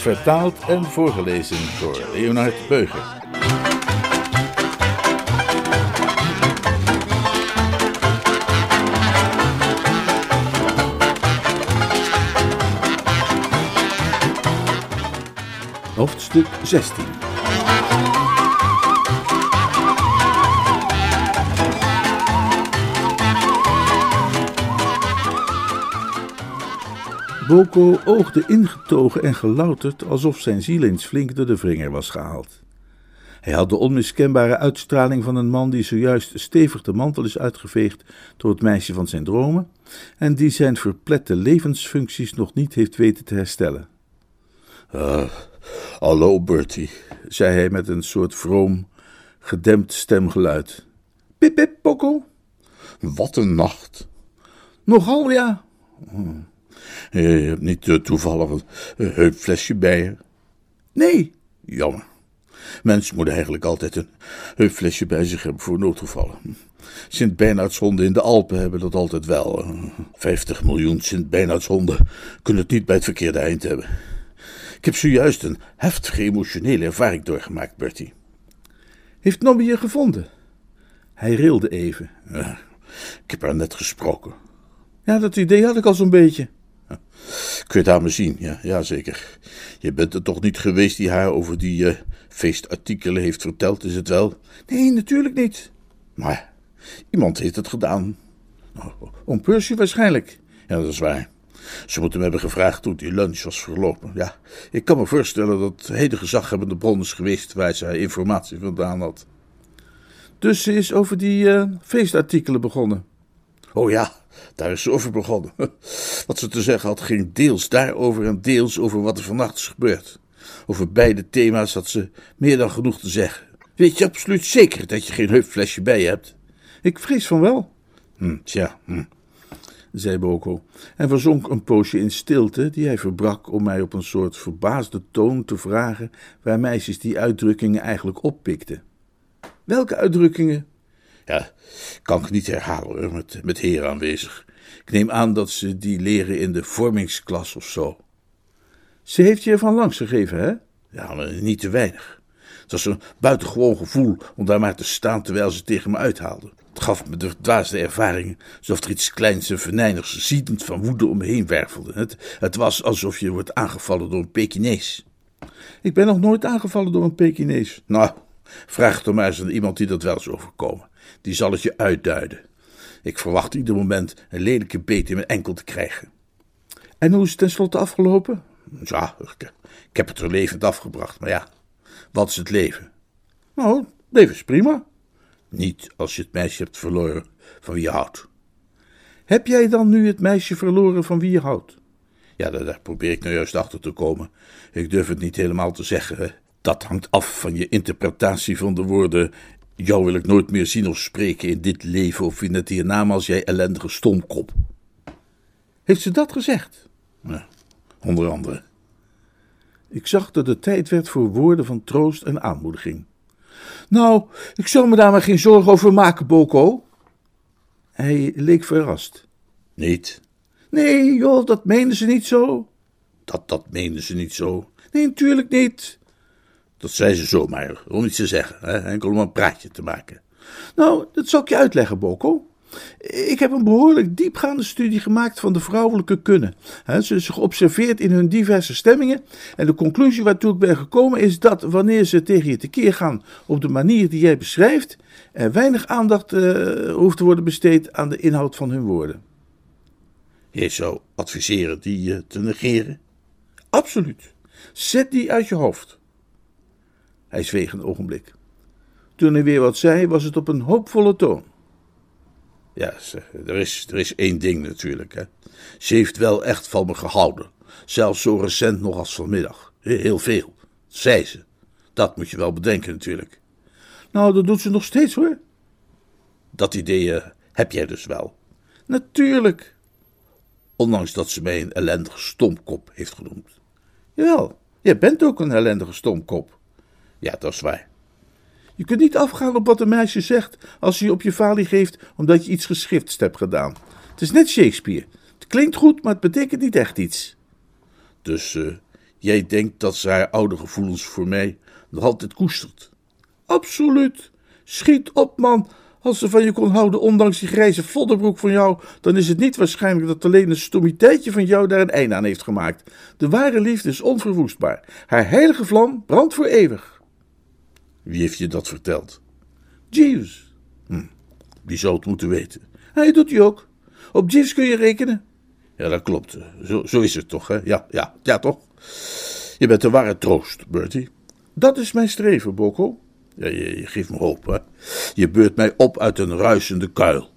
Vertaald en voorgelezen door Leonard Beuger. Hoofdstuk 16 Boko oogde ingetogen en gelouterd alsof zijn ziel eens flink door de wringer was gehaald. Hij had de onmiskenbare uitstraling van een man die zojuist stevig de mantel is uitgeveegd door het meisje van zijn dromen en die zijn verplette levensfuncties nog niet heeft weten te herstellen. Uh, hallo Bertie, zei hij met een soort vroom, gedempt stemgeluid. Pip, pip, Boko. Wat een nacht. Nogal, ja. Je hebt niet uh, toevallig een heupflesje bij je? Nee. Jammer. Mensen moeten eigenlijk altijd een heupflesje bij zich hebben voor noodgevallen. Sint Bernardshonden in de Alpen hebben dat altijd wel. 50 miljoen Sint Bernardshonden kunnen het niet bij het verkeerde eind hebben. Ik heb zojuist een heftige emotionele ervaring doorgemaakt, Bertie. Heeft Nobby je gevonden? Hij rilde even. Ja, ik heb haar net gesproken. Ja, dat idee had ik al zo'n beetje. Kun je het aan me zien? Ja, ja, zeker. Je bent er toch niet geweest die haar over die uh, feestartikelen heeft verteld, is het wel? Nee, natuurlijk niet. Maar iemand heeft het gedaan. Om Percy waarschijnlijk. Ja, dat is waar. Ze moeten me hebben gevraagd toen die lunch was verlopen. Ja, ik kan me voorstellen dat het hele gezaghebbende bron is geweest waar ze informatie vandaan had. Dus ze is over die uh, feestartikelen begonnen? Oh ja, daar is ze over begonnen. Wat ze te zeggen had ging deels daarover en deels over wat er vannacht is gebeurd. Over beide thema's had ze meer dan genoeg te zeggen. Weet je absoluut zeker dat je geen heupflesje bij hebt? Ik vrees van wel. Hm, tja, hm. zei Boko, en verzonk een poosje in stilte, die hij verbrak om mij op een soort verbaasde toon te vragen waar meisjes die uitdrukkingen eigenlijk oppikten. Welke uitdrukkingen? Ja, kan ik niet herhalen met, met heren aanwezig. Ik neem aan dat ze die leren in de vormingsklas of zo. Ze heeft je ervan langs gegeven, hè? Ja, maar niet te weinig. Het was een buitengewoon gevoel om daar maar te staan terwijl ze tegen me uithaalde. Het gaf me de dwaasste ervaringen, alsof er iets kleins en venijnigs ziedend van woede om me heen wervelde. Het, het was alsof je wordt aangevallen door een Pekinees. Ik ben nog nooit aangevallen door een Pekinees. Nou, vraag het dan maar eens aan iemand die dat wel is overkomen. Die zal het je uitduiden. Ik verwacht ieder moment een lelijke beet in mijn enkel te krijgen. En hoe is het tenslotte afgelopen? Ja, ik, heb het er levend afgebracht, maar ja, wat is het leven? Nou, leven is prima. Niet als je het meisje hebt verloren van wie je houdt. Heb jij dan nu het meisje verloren van wie je houdt? Ja, daar, probeer ik nou juist achter te komen. Ik durf het niet helemaal te zeggen. Dat hangt af van je interpretatie van de woorden Jou wil ik nooit meer zien of spreken in dit leven of in het hiernamaals, jij ellendige stomkop. Heeft ze dat gezegd? Ja, onder andere. Ik zag dat het tijd werd voor woorden van troost en aanmoediging. Nou, ik zal me daar maar geen zorgen over maken, Boko. Hij leek verrast. Niet? Nee, joh, dat meenden ze niet zo. Dat, dat meenden ze niet zo? Nee, natuurlijk niet. Dat zei ze zomaar, om iets te zeggen, hè? enkel om een praatje te maken. Nou, dat zal ik je uitleggen, Boko. Ik heb een behoorlijk diepgaande studie gemaakt van de vrouwelijke kunnen. Ze is geobserveerd in hun diverse stemmingen. En de conclusie waartoe ik ben gekomen is dat wanneer ze tegen je tekeer gaan op de manier die jij beschrijft, er weinig aandacht uh, hoeft te worden besteed aan de inhoud van hun woorden. Jij zou adviseren die te negeren? Absoluut. Zet die uit je hoofd. Hij zweeg een ogenblik. Toen hij weer wat zei, was het op een hoopvolle toon. Ja, er is, er is één ding natuurlijk. Hè. Ze heeft wel echt van me gehouden. Zelfs zo recent nog als vanmiddag. Heel veel, zei ze. Dat moet je wel bedenken natuurlijk. Nou, dat doet ze nog steeds hoor. Dat idee eh, heb jij dus wel. Natuurlijk. Ondanks dat ze mij een ellendige stomkop heeft genoemd. Jawel, jij bent ook een ellendige stomkop. Ja, dat is waar. Je kunt niet afgaan op wat een meisje zegt als ze je op je falie geeft omdat je iets geschrifts hebt gedaan. Het is net Shakespeare. Het klinkt goed, maar het betekent niet echt iets. Dus uh, jij denkt dat ze haar oude gevoelens voor mij nog altijd koestert? Absoluut. Schiet op, man. Als ze van je kon houden, ondanks die grijze voddenbroek van jou, dan is het niet waarschijnlijk dat alleen een stommiteitje van jou daar een einde aan heeft gemaakt. De ware liefde is onverwoestbaar. Haar heilige vlam brandt voor eeuwig. Wie heeft je dat verteld? Jeeves. Hm, die zou het moeten weten. Hij doet hij ook. Op Jeeves kun je rekenen. Ja, dat klopt. Zo, zo is het toch, hè? Ja, ja, ja, toch? Je bent de ware troost, Bertie. Dat is mijn streven, Boko. Ja, je, je geeft me hoop, hè? Je beurt mij op uit een ruisende kuil.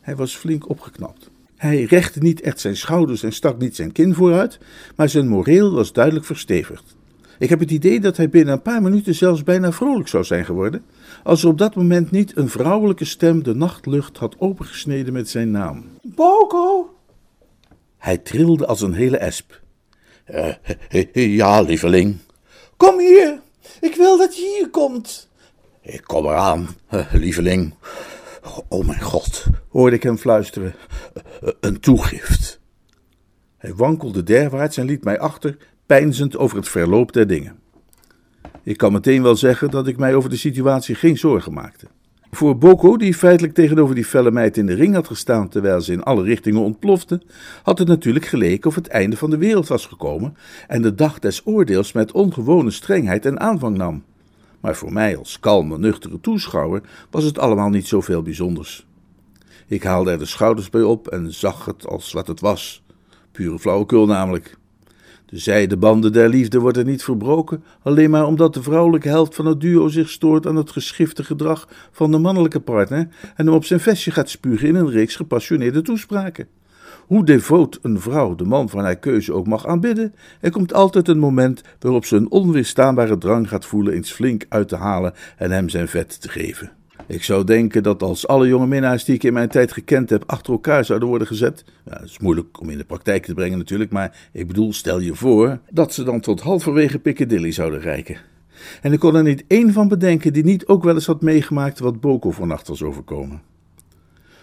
Hij was flink opgeknapt. Hij rechtte niet echt zijn schouders en stak niet zijn kin vooruit, maar zijn moreel was duidelijk verstevigd. Ik heb het idee dat hij binnen een paar minuten zelfs bijna vrolijk zou zijn geworden, als er op dat moment niet een vrouwelijke stem de nachtlucht had opengesneden met zijn naam. Boko! Hij trilde als een hele esp. Uh, ja, lieveling. Kom hier, ik wil dat je hier komt. Ik kom eraan, lieveling. Oh mijn god, hoorde ik hem fluisteren. Een toegift. Hij wankelde derwaarts en liet mij achter, peinzend over het verloop der dingen. Ik kan meteen wel zeggen dat ik mij over de situatie geen zorgen maakte. Voor Boko, die feitelijk tegenover die felle meid in de ring had gestaan terwijl ze in alle richtingen ontplofte, had het natuurlijk geleken of het einde van de wereld was gekomen en de dag des oordeels met ongewone strengheid en aanvang nam. Maar voor mij als kalme, nuchtere toeschouwer was het allemaal niet zoveel bijzonders. Ik haalde er de schouders bij op en zag het als wat het was. Pure flauwekul namelijk. De zijdebanden der liefde worden niet verbroken, alleen maar omdat de vrouwelijke helft van het duo zich stoort aan het geschifte gedrag van de mannelijke partner en hem op zijn vestje gaat spugen in een reeks gepassioneerde toespraken. Hoe devoot een vrouw de man van haar keuze ook mag aanbidden, er komt altijd een moment waarop ze een onweerstaanbare drang gaat voelen eens flink uit te halen en hem zijn vet te geven. Ik zou denken dat als alle jonge minnaars die ik in mijn tijd gekend heb achter elkaar zouden worden gezet, dat is moeilijk om in de praktijk te brengen natuurlijk, maar ik bedoel, stel je voor dat ze dan tot halverwege Piccadilly zouden reiken. En ik kon er niet één van bedenken die niet ook wel eens had meegemaakt wat Boko vannacht was overkomen.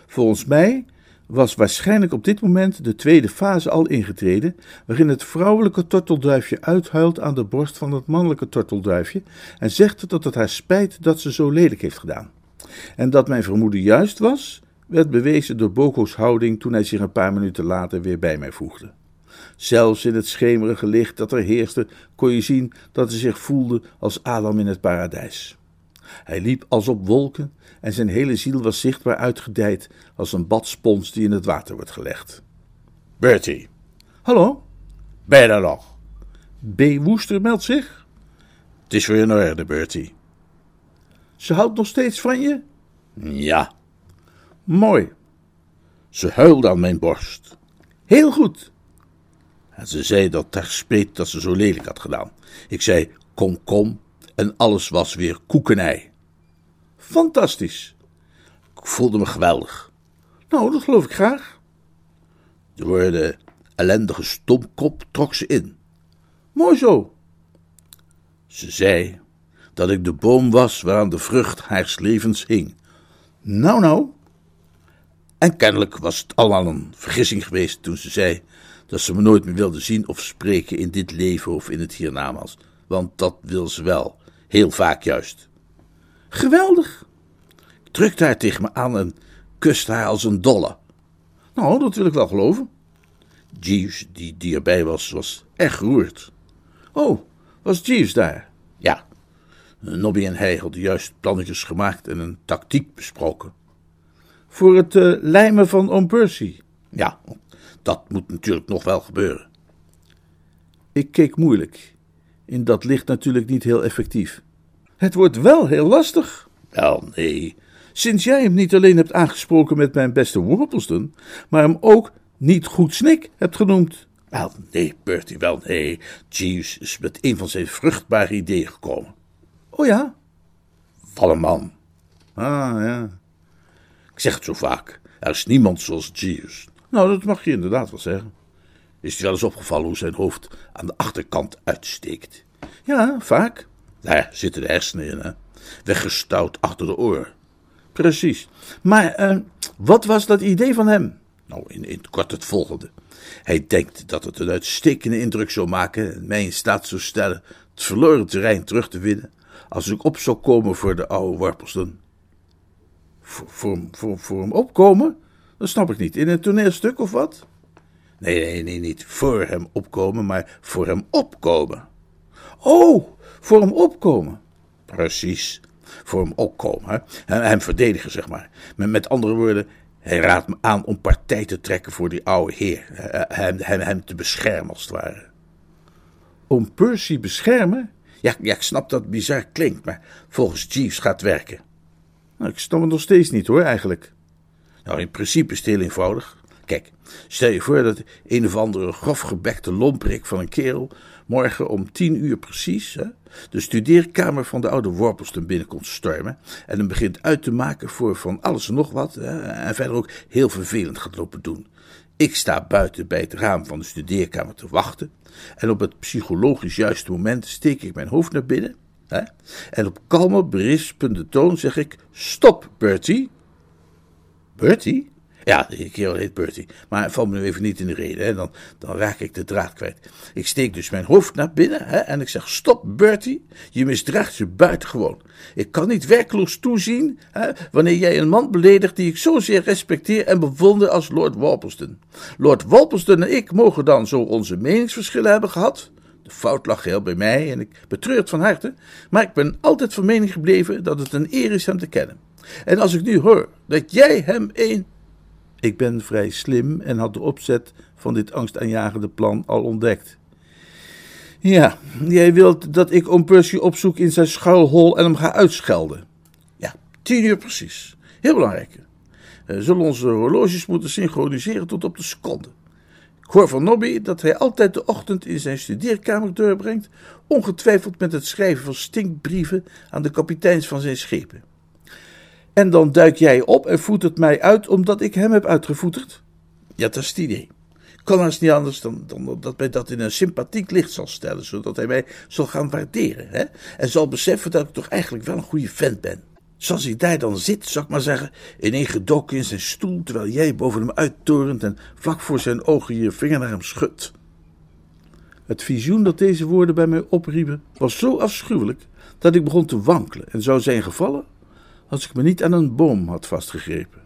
Volgens mij was waarschijnlijk op dit moment de tweede fase al ingetreden, waarin het vrouwelijke tortelduifje uithuilt aan de borst van het mannelijke tortelduifje en zegt dat het haar spijt dat ze zo lelijk heeft gedaan. En dat mijn vermoeden juist was, werd bewezen door Boko's houding toen hij zich een paar minuten later weer bij mij voegde. Zelfs in het schemerige licht dat er heerste, kon je zien dat hij zich voelde als Adam in het paradijs. Hij liep als op wolken en zijn hele ziel was zichtbaar uitgedijd als een badspons die in het water wordt gelegd. Bertie. Hallo? Ben je daar nog? B. Woester meldt zich. Het is weer in orde, Bertie. Ze houdt nog steeds van je? Ja. Mooi. Ze huilde aan mijn borst. Heel goed. En ze zei dat ter speet dat ze zo lelijk had gedaan. Ik zei, kom, kom, en alles was weer koekenij. Fantastisch. Ik voelde me geweldig. Nou, dat geloof ik graag. De woorden ellendige stomkop trok ze in. Mooi zo. Ze zei dat ik de boom was waaraan de vrucht haars levens hing. Nou, nou. En kennelijk was het allemaal een vergissing geweest toen ze zei dat ze me nooit meer wilde zien of spreken in dit leven of in het hiernamaals. Want dat wil ze wel, heel vaak juist. Geweldig. Ik drukte haar tegen me aan en kuste haar als een dolle. Nou, dat wil ik wel geloven. Jeeves, die, die erbij was, was echt geroerd. Oh, was Jeeves daar? Nobby en hij hadden juist plannetjes gemaakt en een tactiek besproken. Voor het uh, lijmen van Oom Percy? Ja, dat moet natuurlijk nog wel gebeuren. Ik keek moeilijk. In dat licht natuurlijk niet heel effectief. Het wordt wel heel lastig. Wel, nee. Sinds jij hem niet alleen hebt aangesproken met mijn beste Worpleston, maar hem ook niet goed snik hebt genoemd. Wel, nee, Bertie, wel, nee. Jeeves is met een van zijn vruchtbare ideeën gekomen. Oh ja? man. Ah, ja. Ik zeg het zo vaak. Er is niemand zoals Jeeves. Nou, dat mag je inderdaad wel zeggen. Is je wel eens opgevallen hoe zijn hoofd aan de achterkant uitsteekt? Ja, vaak. Daar zitten de hersenen in, hè? Weggestouwd achter de oren. Precies. Maar uh, wat was dat idee van hem? Nou, in, in het kort het volgende. Hij denkt dat het een uitstekende indruk zou maken en mij in staat zou stellen het verloren terrein terug te winnen als ik op zou komen voor de oude Worpelston. Voor, voor, voor, hem opkomen? Dat snap ik niet. In een toneelstuk of wat? Nee, nee, nee, niet voor hem opkomen, maar voor hem opkomen. Oh, voor hem opkomen. Precies, voor hem opkomen. Hè? Hem verdedigen, zeg maar. Met, met andere woorden, hij raadt me aan om partij te trekken voor die oude heer. Hem, hem, hem te beschermen, als het ware. Om Percy beschermen? Ja, ja, ik snap dat het bizar klinkt, maar volgens Jeeves gaat werken. Nou, ik snap het nog steeds niet hoor, eigenlijk. Nou, in principe is het heel eenvoudig. Kijk, stel je voor dat een of andere grofgebekte lomprik van een kerel morgen om tien uur precies hè, de studeerkamer van de oude Worpelston binnenkomt stormen en hem begint uit te maken voor van alles en nog wat hè, en verder ook heel vervelend gaat lopen doen. Ik sta buiten bij het raam van de studeerkamer te wachten en op het psychologisch juiste moment steek ik mijn hoofd naar binnen hè, en op kalme, berispende toon zeg ik, stop Bertie. Bertie? Ja, die kerel heet Bertie. Maar val me nu even niet in de reden, hè? Dan, dan raak ik de draad kwijt. Ik steek dus mijn hoofd naar binnen hè? en ik zeg: Stop, Bertie, je misdraagt je buitengewoon. Ik kan niet werkloos toezien hè, wanneer jij een man beledigt die ik zozeer respecteer en bewonder als Lord Walpelston. Lord Walpelston en ik mogen dan zo onze meningsverschillen hebben gehad. De fout lag heel bij mij en ik betreur het van harte, maar ik ben altijd van mening gebleven dat het een eer is hem te kennen. En als ik nu hoor dat jij hem een ik ben vrij slim en had de opzet van dit angstaanjagende plan al ontdekt. Ja, jij wilt dat ik om Percy opzoek in zijn schuilhol en hem ga uitschelden. Ja, tien uur precies. Heel belangrijk. We eh, zullen onze horloges moeten synchroniseren tot op de seconde. Ik hoor van Nobby dat hij altijd de ochtend in zijn studeerkamer doorbrengt, ongetwijfeld met het schrijven van stinkbrieven aan de kapiteins van zijn schepen. En dan duik jij op en voetert mij uit omdat ik hem heb uitgevoeterd? Ja, dat is het idee. Kan haast niet anders dan, dat mij dat in een sympathiek licht zal stellen, zodat hij mij zal gaan waarderen. Hè? En zal beseffen dat ik toch eigenlijk wel een goede vent ben. Zoals hij daar dan zit, zou ik maar zeggen, ineengedoken in zijn stoel, terwijl jij boven hem uittorent en vlak voor zijn ogen je vinger naar hem schudt. Het visioen dat deze woorden bij mij opriepen was zo afschuwelijk dat ik begon te wankelen en zou zijn gevallen als ik me niet aan een boom had vastgegrepen.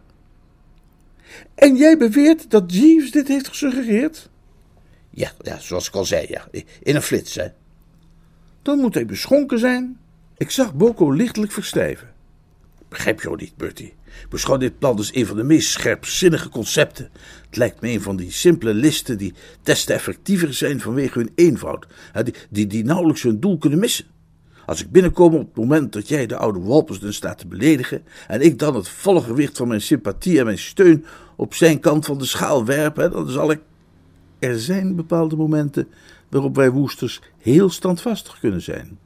En jij beweert dat Jeeves dit heeft gesuggereerd? Ja, ja, zoals ik al zei, ja. In een flits, hè. Dan moet hij beschonken zijn. Ik zag Boko lichtelijk verstijven. Begrijp je niet, Bertie? Beschouw dit plan als een van de meest scherpzinnige concepten. Het lijkt me een van die simpele listen die des te effectiever zijn vanwege hun eenvoud. Die, die, die nauwelijks hun doel kunnen missen. Als ik binnenkom op het moment dat jij de oude Walpersden staat te beledigen en ik dan het volle gewicht van mijn sympathie en mijn steun op zijn kant van de schaal werp, hè, dan zal ik... Er zijn bepaalde momenten waarop wij woesters heel standvastig kunnen zijn.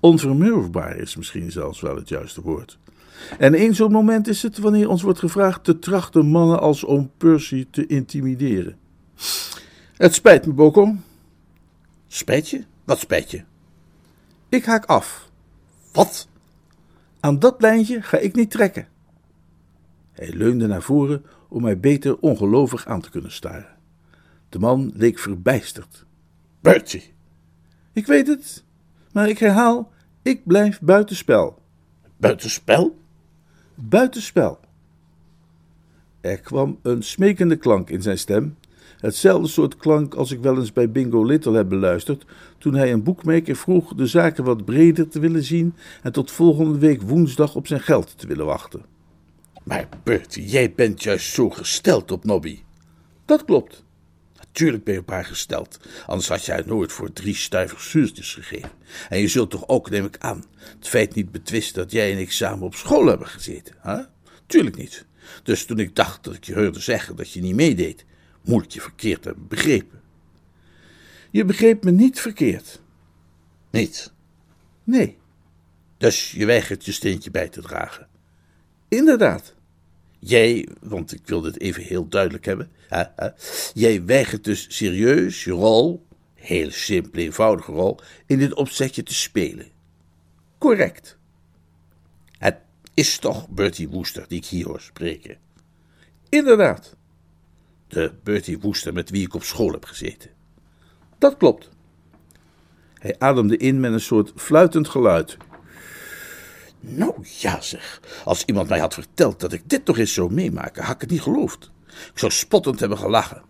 Onvermurfbaar is misschien zelfs wel het juiste woord. En een zo'n moment is het wanneer ons wordt gevraagd te trachten mannen als oom Percy te intimideren. Het spijt me, Boko. Spijt je? Wat spijt je? Ik haak af. Wat? Aan dat lijntje ga ik niet trekken. Hij leunde naar voren om mij beter ongelovig aan te kunnen staren. De man leek verbijsterd. Bertie. Ik weet het, maar ik herhaal, ik blijf buitenspel. Buitenspel? Buitenspel. Er kwam een smekende klank in zijn stem Hetzelfde soort klank als ik wel eens bij Bingo Little heb beluisterd toen hij een boekmaker vroeg de zaken wat breder te willen zien en tot volgende week woensdag op zijn geld te willen wachten. Maar Bertie, jij bent juist zo gesteld op Nobby. Dat klopt. Natuurlijk ben je op haar gesteld, anders had jij nooit voor drie stuivers zuurtjes gegeven. En je zult toch ook, neem ik aan, het feit niet betwisten dat jij en ik samen op school hebben gezeten, hè? Tuurlijk niet. Dus toen ik dacht dat ik je hoorde zeggen dat je niet meedeed, moet ik je verkeerd hebben begrepen. Je begreep me niet verkeerd. Niet. Nee, Dus je weigert je steentje bij te dragen. inderdaad. Jij, want ik wil dit even heel duidelijk hebben. jij weigert dus serieus je rol, heel simpel eenvoudige rol, in dit opzetje te spelen. Correct. Het is toch Bertie Woester die ik hier hoor spreken. Inderdaad. De Bertie Woester met wie ik op school heb gezeten. Dat klopt. Hij ademde in met een soort fluitend geluid. Nou ja zeg, als iemand mij had verteld dat ik dit nog eens zou meemaken, had ik het niet geloofd. Ik zou spottend hebben gelachen.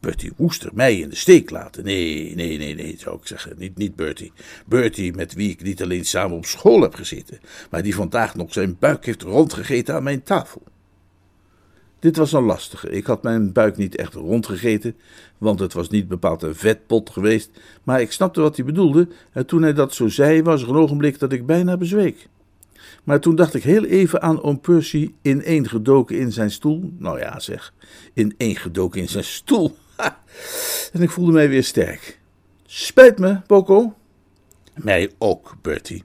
Bertie Woester mij in de steek laten. Nee, nee, nee, nee, zou ik zeggen. Niet, niet Bertie. Bertie met wie ik niet alleen samen op school heb gezeten, maar die vandaag nog zijn buik heeft rondgegeten aan mijn tafel. Dit was een lastige. Ik had mijn buik niet echt rondgegeten, want het was niet bepaald een vetpot geweest. Maar ik snapte wat hij bedoelde en toen hij dat zo zei, was er een ogenblik dat ik bijna bezweek. Maar toen dacht ik heel even aan oom Percy ineengedoken in zijn stoel. Nou ja, zeg, ineengedoken in zijn stoel. En ik voelde mij weer sterk. Spijt me, Poco. Mij ook, Bertie.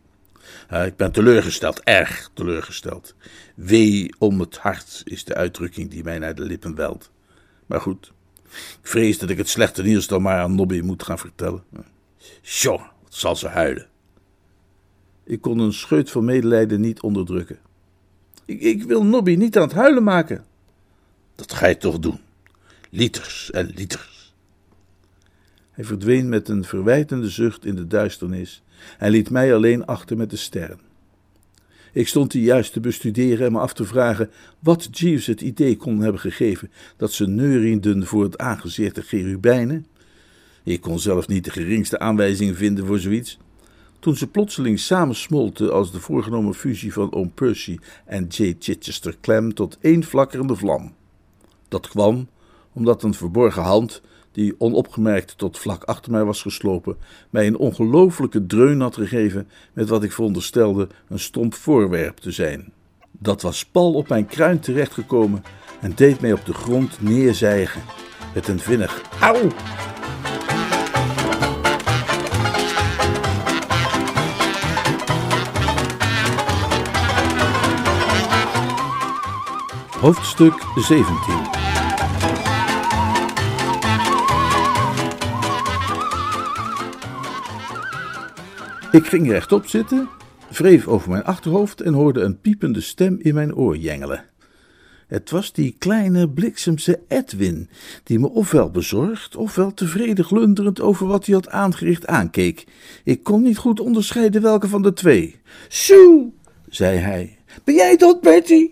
Eh, ik ben teleurgesteld, erg teleurgesteld. Wee om het hart is de uitdrukking die mij naar de lippen welt. Maar goed, ik vrees dat ik het slechte nieuws dan maar aan Nobby moet gaan vertellen. Tjoh, wat zal ze huilen. Ik kon een scheut van medelijden niet onderdrukken. Ik, ik wil Nobby niet aan het huilen maken. Dat ga je toch doen. Liters en liters. Hij verdween met een verwijtende zucht in de duisternis en liet mij alleen achter met de sterren. Ik stond die juist te bestuderen en me af te vragen wat Jeeves het idee kon hebben gegeven dat ze neurienden voor het aangezicht der cherubijnen. Ik kon zelf niet de geringste aanwijzing vinden voor zoiets. Toen ze plotseling samensmolten als de voorgenomen fusie van oom Percy en J. Chichester Clem tot één flakkerende vlam. Dat kwam omdat een verborgen hand, die onopgemerkt tot vlak achter mij was geslopen, mij een ongelooflijke dreun had gegeven met wat ik veronderstelde een stomp voorwerp te zijn. Dat was pal op mijn kruin terechtgekomen en deed mij op de grond neerzijgen met een vinnig auw. Hoofdstuk 17 Ik ging rechtop zitten, wreef over mijn achterhoofd en hoorde een piepende stem in mijn oor jengelen. Het was die kleine bliksemse Edwin, die me ofwel bezorgd, ofwel tevreden glunderend over wat hij had aangericht aankeek. Ik kon niet goed onderscheiden welke van de twee. Sjoe, zei hij. Ben jij dat, Betty?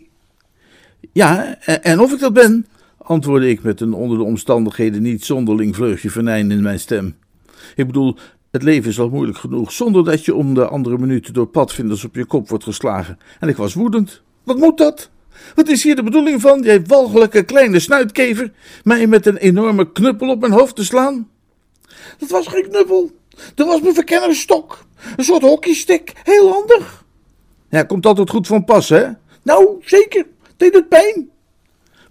Ja, en- en of ik dat ben, antwoordde ik met een onder de omstandigheden niet zonderling vleugje venijn in mijn stem. Ik bedoel, het leven is al moeilijk genoeg zonder dat je om de andere minuten door padvinders op je kop wordt geslagen. En ik was woedend. Wat moet dat? Wat is hier de bedoeling van, jij walgelijke kleine snuitkever, mij met een enorme knuppel op mijn hoofd te slaan? Dat was geen knuppel. Dat was mijn verkennerstok. Een soort hockeystick. Heel handig. Ja, komt altijd goed van pas, hè? Nou, zeker. Deed het pijn?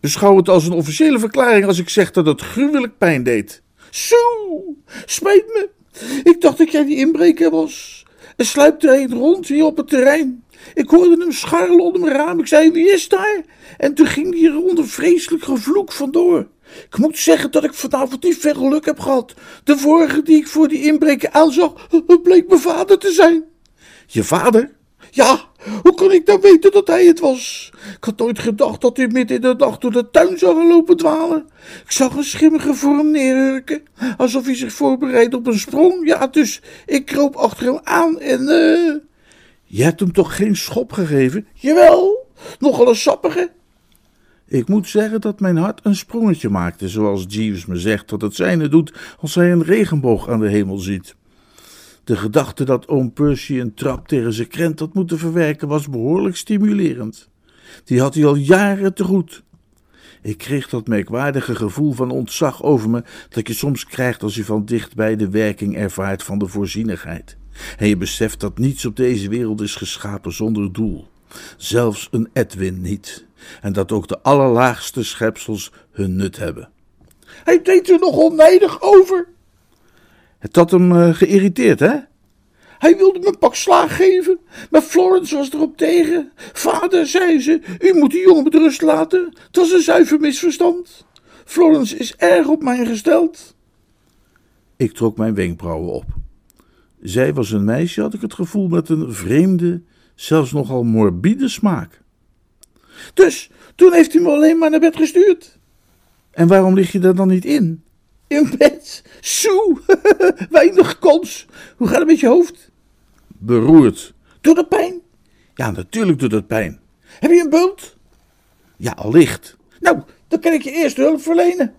Beschouw het als een officiële verklaring als ik zeg dat het gruwelijk pijn deed. Zo, spijt me. Ik dacht dat jij die inbreker was. Er sluipte een rond hier op het terrein. Ik hoorde hem scharrelen onder mijn raam. Ik zei, wie is daar? En toen ging hij er onder vreselijk gevloek vandoor. Ik moet zeggen dat ik vanavond niet veel geluk heb gehad. De vorige die ik voor die inbreker aanzag, bleek mijn vader te zijn. Je vader? Ja, hoe kon ik nou weten dat hij het was? Ik had nooit gedacht dat hij midden in de nacht door de tuin zou gaan lopen dwalen. Ik zag een schimmige vorm neerhurken, alsof hij zich voorbereidde op een sprong. Ja, dus ik kroop achter hem aan en... eh. Je hebt hem toch geen schop gegeven? Jawel, nogal een sappige. Ik moet zeggen dat mijn hart een sprongetje maakte, zoals Jeeves me zegt dat het zijne doet als hij een regenboog aan de hemel ziet. De gedachte dat oom Percy een trap tegen zijn krent had moeten verwerken was behoorlijk stimulerend. Die had hij al jaren te goed. Ik kreeg dat merkwaardige gevoel van ontzag over me dat je soms krijgt als je van dichtbij de werking ervaart van de voorzienigheid. En je beseft dat niets op deze wereld is geschapen zonder doel. Zelfs een Edwin niet. En dat ook de allerlaagste schepsels hun nut hebben. Hij deed er nog oneindig over. Het had hem uh, geïrriteerd, hè? Hij wilde me een pak slaag geven, maar Florence was erop tegen. Vader, zei ze, u moet die jongen met rust laten. Het was een zuiver misverstand. Florence is erg op mij gesteld. Ik trok mijn wenkbrauwen op. Zij was een meisje, had ik het gevoel, met een vreemde, zelfs nogal morbide smaak. Dus, toen heeft hij me alleen maar naar bed gestuurd. En waarom lig je daar dan niet in? In bed? Soe, weinig kans. Hoe gaat het met je hoofd? Beroerd. Doet dat pijn? Ja, natuurlijk doet het pijn. Heb je een bult? Ja, allicht. Nou, dan kan ik je eerste hulp verlenen.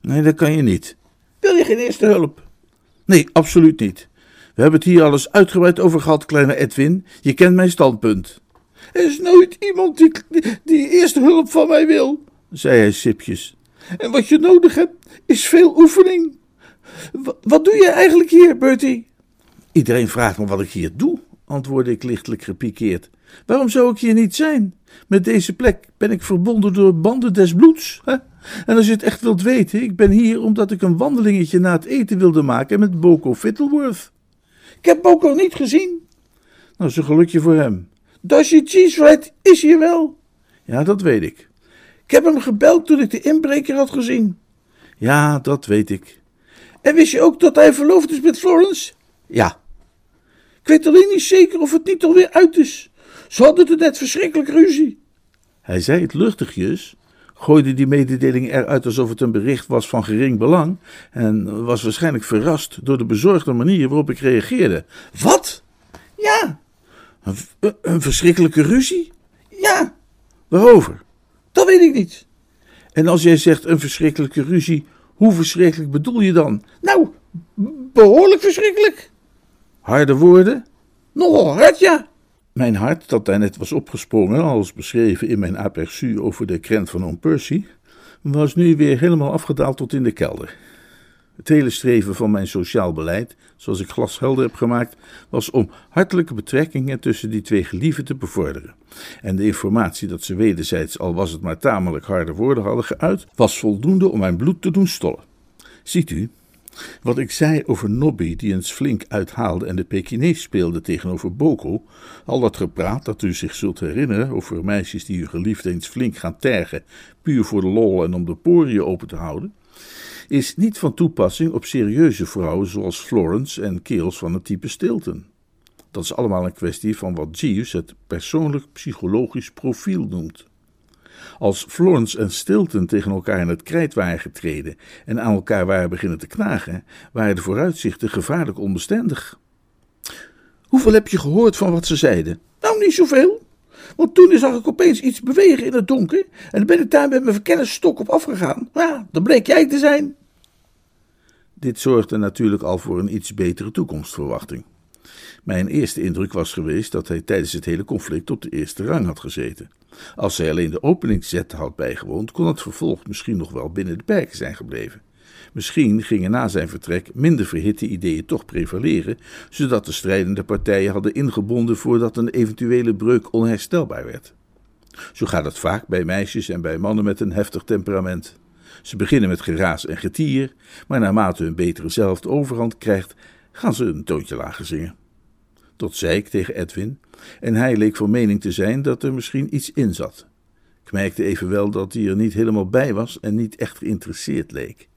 Nee, dat kan je niet. Wil je geen eerste hulp? Nee, absoluut niet. We hebben het hier alles uitgebreid over gehad, kleine Edwin. Je kent mijn standpunt. Er is nooit iemand die, die, eerste hulp van mij wil, zei hij sipjes. En wat je nodig hebt, is veel oefening. wat doe je eigenlijk hier, Bertie? Iedereen vraagt me wat ik hier doe, antwoordde ik lichtelijk gepikeerd. Waarom zou ik hier niet zijn? Met deze plek ben ik verbonden door banden des bloeds. Hè? En als je het echt wilt weten, ik ben hier omdat ik een wandelingetje na het eten wilde maken met Boko Fittleworth. Ik heb Boko niet gezien. Nou, is een gelukje voor hem. Dasje Cheesewright is hier wel. Ja, dat weet ik. Ik heb hem gebeld toen ik de inbreker had gezien. Ja, dat weet ik. En wist je ook dat hij verloofd is met Florence? Ja. Ik weet alleen niet zeker of het niet alweer uit is. Ze hadden er net verschrikkelijk ruzie. Hij zei het luchtigjes, gooide die mededeling eruit alsof het een bericht was van gering belang en was waarschijnlijk verrast door de bezorgde manier waarop ik reageerde. Wat? Ja. Een, een verschrikkelijke ruzie? Ja. Waarover? Dat weet ik niet. En als jij zegt een verschrikkelijke ruzie, hoe verschrikkelijk bedoel je dan? Nou, behoorlijk verschrikkelijk. Harde woorden? Nogal hard, ja. Mijn hart, dat daarnet was opgesprongen, als beschreven in mijn aperçu over de krent van Oom Percy, was nu weer helemaal afgedaald tot in de kelder. Het hele streven van mijn sociaal beleid, zoals ik glashelder heb gemaakt, was om hartelijke betrekkingen tussen die twee gelieven te bevorderen. En de informatie dat ze wederzijds, al was het maar tamelijk harde woorden hadden geuit, was voldoende om mijn bloed te doen stollen. Ziet u, wat ik zei over Nobby, die eens flink uithaalde en de Pekinees speelde tegenover Boko, al dat gepraat dat u zich zult herinneren over meisjes die u geliefd eens flink gaan tergen, puur voor de lol en om de poriën open te houden, is niet van toepassing op serieuze vrouwen zoals Florence en kerels van het type Stilton. Dat is allemaal een kwestie van wat Jeeves het persoonlijk psychologisch profiel noemt. Als Florence en Stilton tegen elkaar in het krijt waren getreden en aan elkaar waren beginnen te knagen, waren de vooruitzichten gevaarlijk onbestendig. Hoeveel heb je gehoord van wat ze zeiden? Nou, niet zoveel. Want toen zag ik opeens iets bewegen in het donker en ben ik daar met mijn verkennisstok op afgegaan. Ja, dan bleek jij te zijn. Dit zorgde natuurlijk al voor een iets betere toekomstverwachting. Mijn eerste indruk was geweest dat hij tijdens het hele conflict op de eerste rang had gezeten. Als hij alleen de openingszet had bijgewoond, kon het vervolg misschien nog wel binnen de perken zijn gebleven. Misschien gingen na zijn vertrek minder verhitte ideeën toch prevaleren, zodat de strijdende partijen hadden ingebonden voordat een eventuele breuk onherstelbaar werd. Zo gaat het vaak bij meisjes en bij mannen met een heftig temperament. Ze beginnen met geraas en getier, maar naarmate hun betere zelf de overhand krijgt, gaan ze een toontje lager zingen. Tot zei ik tegen Edwin, en hij leek van mening te zijn dat er misschien iets in zat. Ik merkte evenwel dat hij er niet helemaal bij was en niet echt geïnteresseerd leek.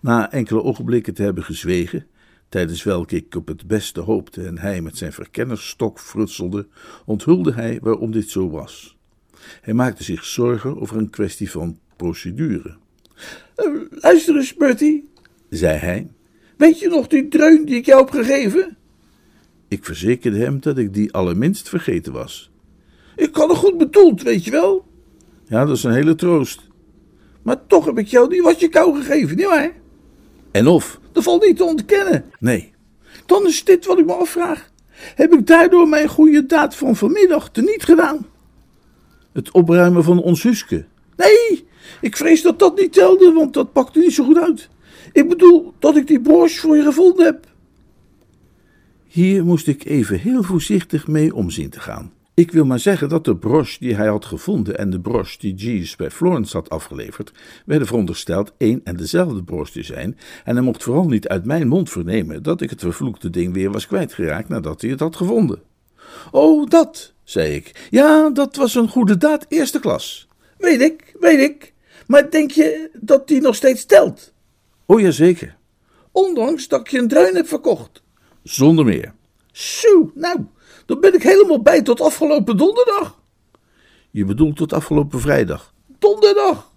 Na enkele ogenblikken te hebben gezwegen, tijdens welke ik op het beste hoopte en hij met zijn verkennersstok frutselde, onthulde hij waarom dit zo was. Hij maakte zich zorgen over een kwestie van procedure. Uh, luister eens, Bertie, zei hij. Weet je nog die dreun die ik jou heb gegeven? Ik verzekerde hem dat ik die allerminst vergeten was. Ik had het goed bedoeld, weet je wel? Ja, dat is een hele troost. Maar toch heb ik jou die wat je kou gegeven, nietwaar? En of? Dat valt niet te ontkennen. Nee. Dan is dit wat ik me afvraag. Heb ik daardoor mijn goede daad van vanmiddag teniet gedaan? Het opruimen van ons. Nee, ik vrees dat dat niet telde, want dat pakte niet zo goed uit. Ik bedoel dat ik die broche voor je gevonden heb. Hier moest ik even heel voorzichtig mee omzien te gaan. Ik wil maar zeggen dat de broche die hij had gevonden en de broche die Jeeves bij Florence had afgeleverd, werden verondersteld één en dezelfde broche te zijn, en hij mocht vooral niet uit mijn mond vernemen dat ik het vervloekte ding weer was kwijtgeraakt nadat hij het had gevonden. Oh, dat, zei ik. Ja, dat was een goede daad, eerste klas. Weet ik, weet ik. Maar denk je dat die nog steeds telt? Oh, ja, zeker. Ondanks dat ik je een druin heb verkocht. Zonder meer. Zo, nou, dan ben ik helemaal bij tot afgelopen donderdag. Je bedoelt tot afgelopen vrijdag? Donderdag.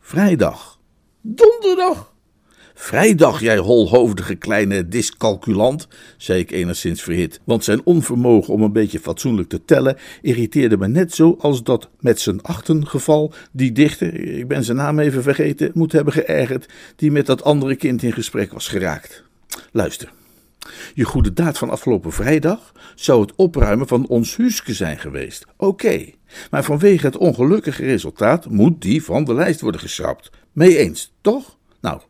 Vrijdag. Donderdag. Vrijdag, jij holhoofdige kleine discalculant, zei ik enigszins verhit, want zijn onvermogen om een beetje fatsoenlijk te tellen irriteerde me net zo als dat met zijn achten geval die dichter, ik ben zijn naam even vergeten, moet hebben geërgerd, die met dat andere kind in gesprek was geraakt. Luister. Je goede daad van afgelopen vrijdag zou het opruimen van ons huisje zijn geweest. Oké, maar vanwege het ongelukkige resultaat moet die van de lijst worden geschrapt. Mee eens, toch? Nou,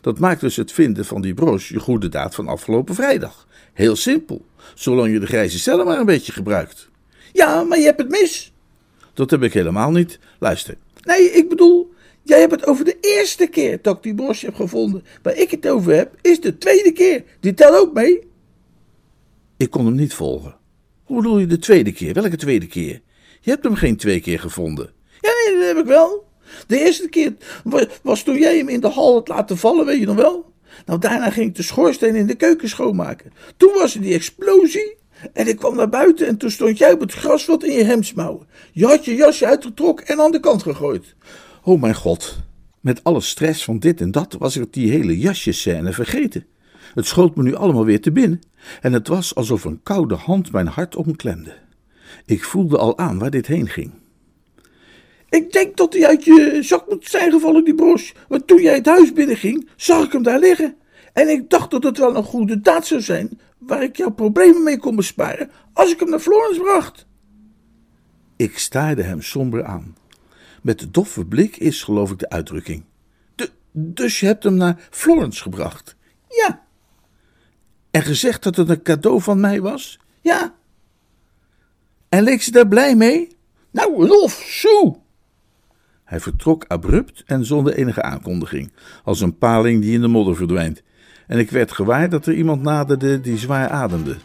dat maakt dus het vinden van die broche je goede daad van afgelopen vrijdag. Heel simpel, zolang je de grijze cellen maar een beetje gebruikt. Ja, maar je hebt het mis. Dat heb ik helemaal niet. Luister. Nee, ik bedoel, jij hebt het over de eerste keer dat ik die broche heb gevonden. Waar ik het over heb, is de tweede keer. Die telt ook mee. Ik kon hem niet volgen. Hoe bedoel je de tweede keer? Welke tweede keer? Je hebt hem geen twee keer gevonden. Ja, nee, dat heb ik wel. De eerste keer was toen jij hem in de hal had laten vallen, weet je nog wel? Nou, daarna ging ik de schoorsteen in de keuken schoonmaken. Toen was er die explosie. En ik kwam naar buiten en toen stond jij op het grasveld in je hemdsmouwen. Je had je jasje uitgetrokken en aan de kant gegooid. Oh mijn god. Met alle stress van dit en dat was ik die hele jasjescène vergeten. Het schoot me nu allemaal weer te binnen. En het was alsof een koude hand mijn hart omklemde. Ik voelde al aan waar dit heen ging. Ik denk dat hij uit je zak moet zijn gevallen, die broche. Want toen jij het huis binnenging, zag ik hem daar liggen. En ik dacht dat het wel een goede daad zou zijn, waar ik jouw problemen mee kon besparen, als ik hem naar Florence bracht. Ik staarde hem somber aan. Met de doffe blik is, geloof ik, de uitdrukking. De, dus je hebt hem naar Florence gebracht? Ja. En gezegd dat het een cadeau van mij was? Ja. En leek ze daar blij mee? Nou, lof, zo. Hij vertrok abrupt en zonder enige aankondiging, als een paling die in de modder verdwijnt, en ik werd gewaar dat er iemand naderde die zwaar ademde.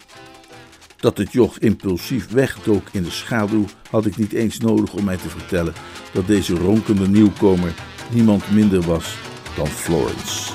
Dat het joch impulsief wegdook in de schaduw had ik niet eens nodig om mij te vertellen dat deze ronkende nieuwkomer niemand minder was dan Florence.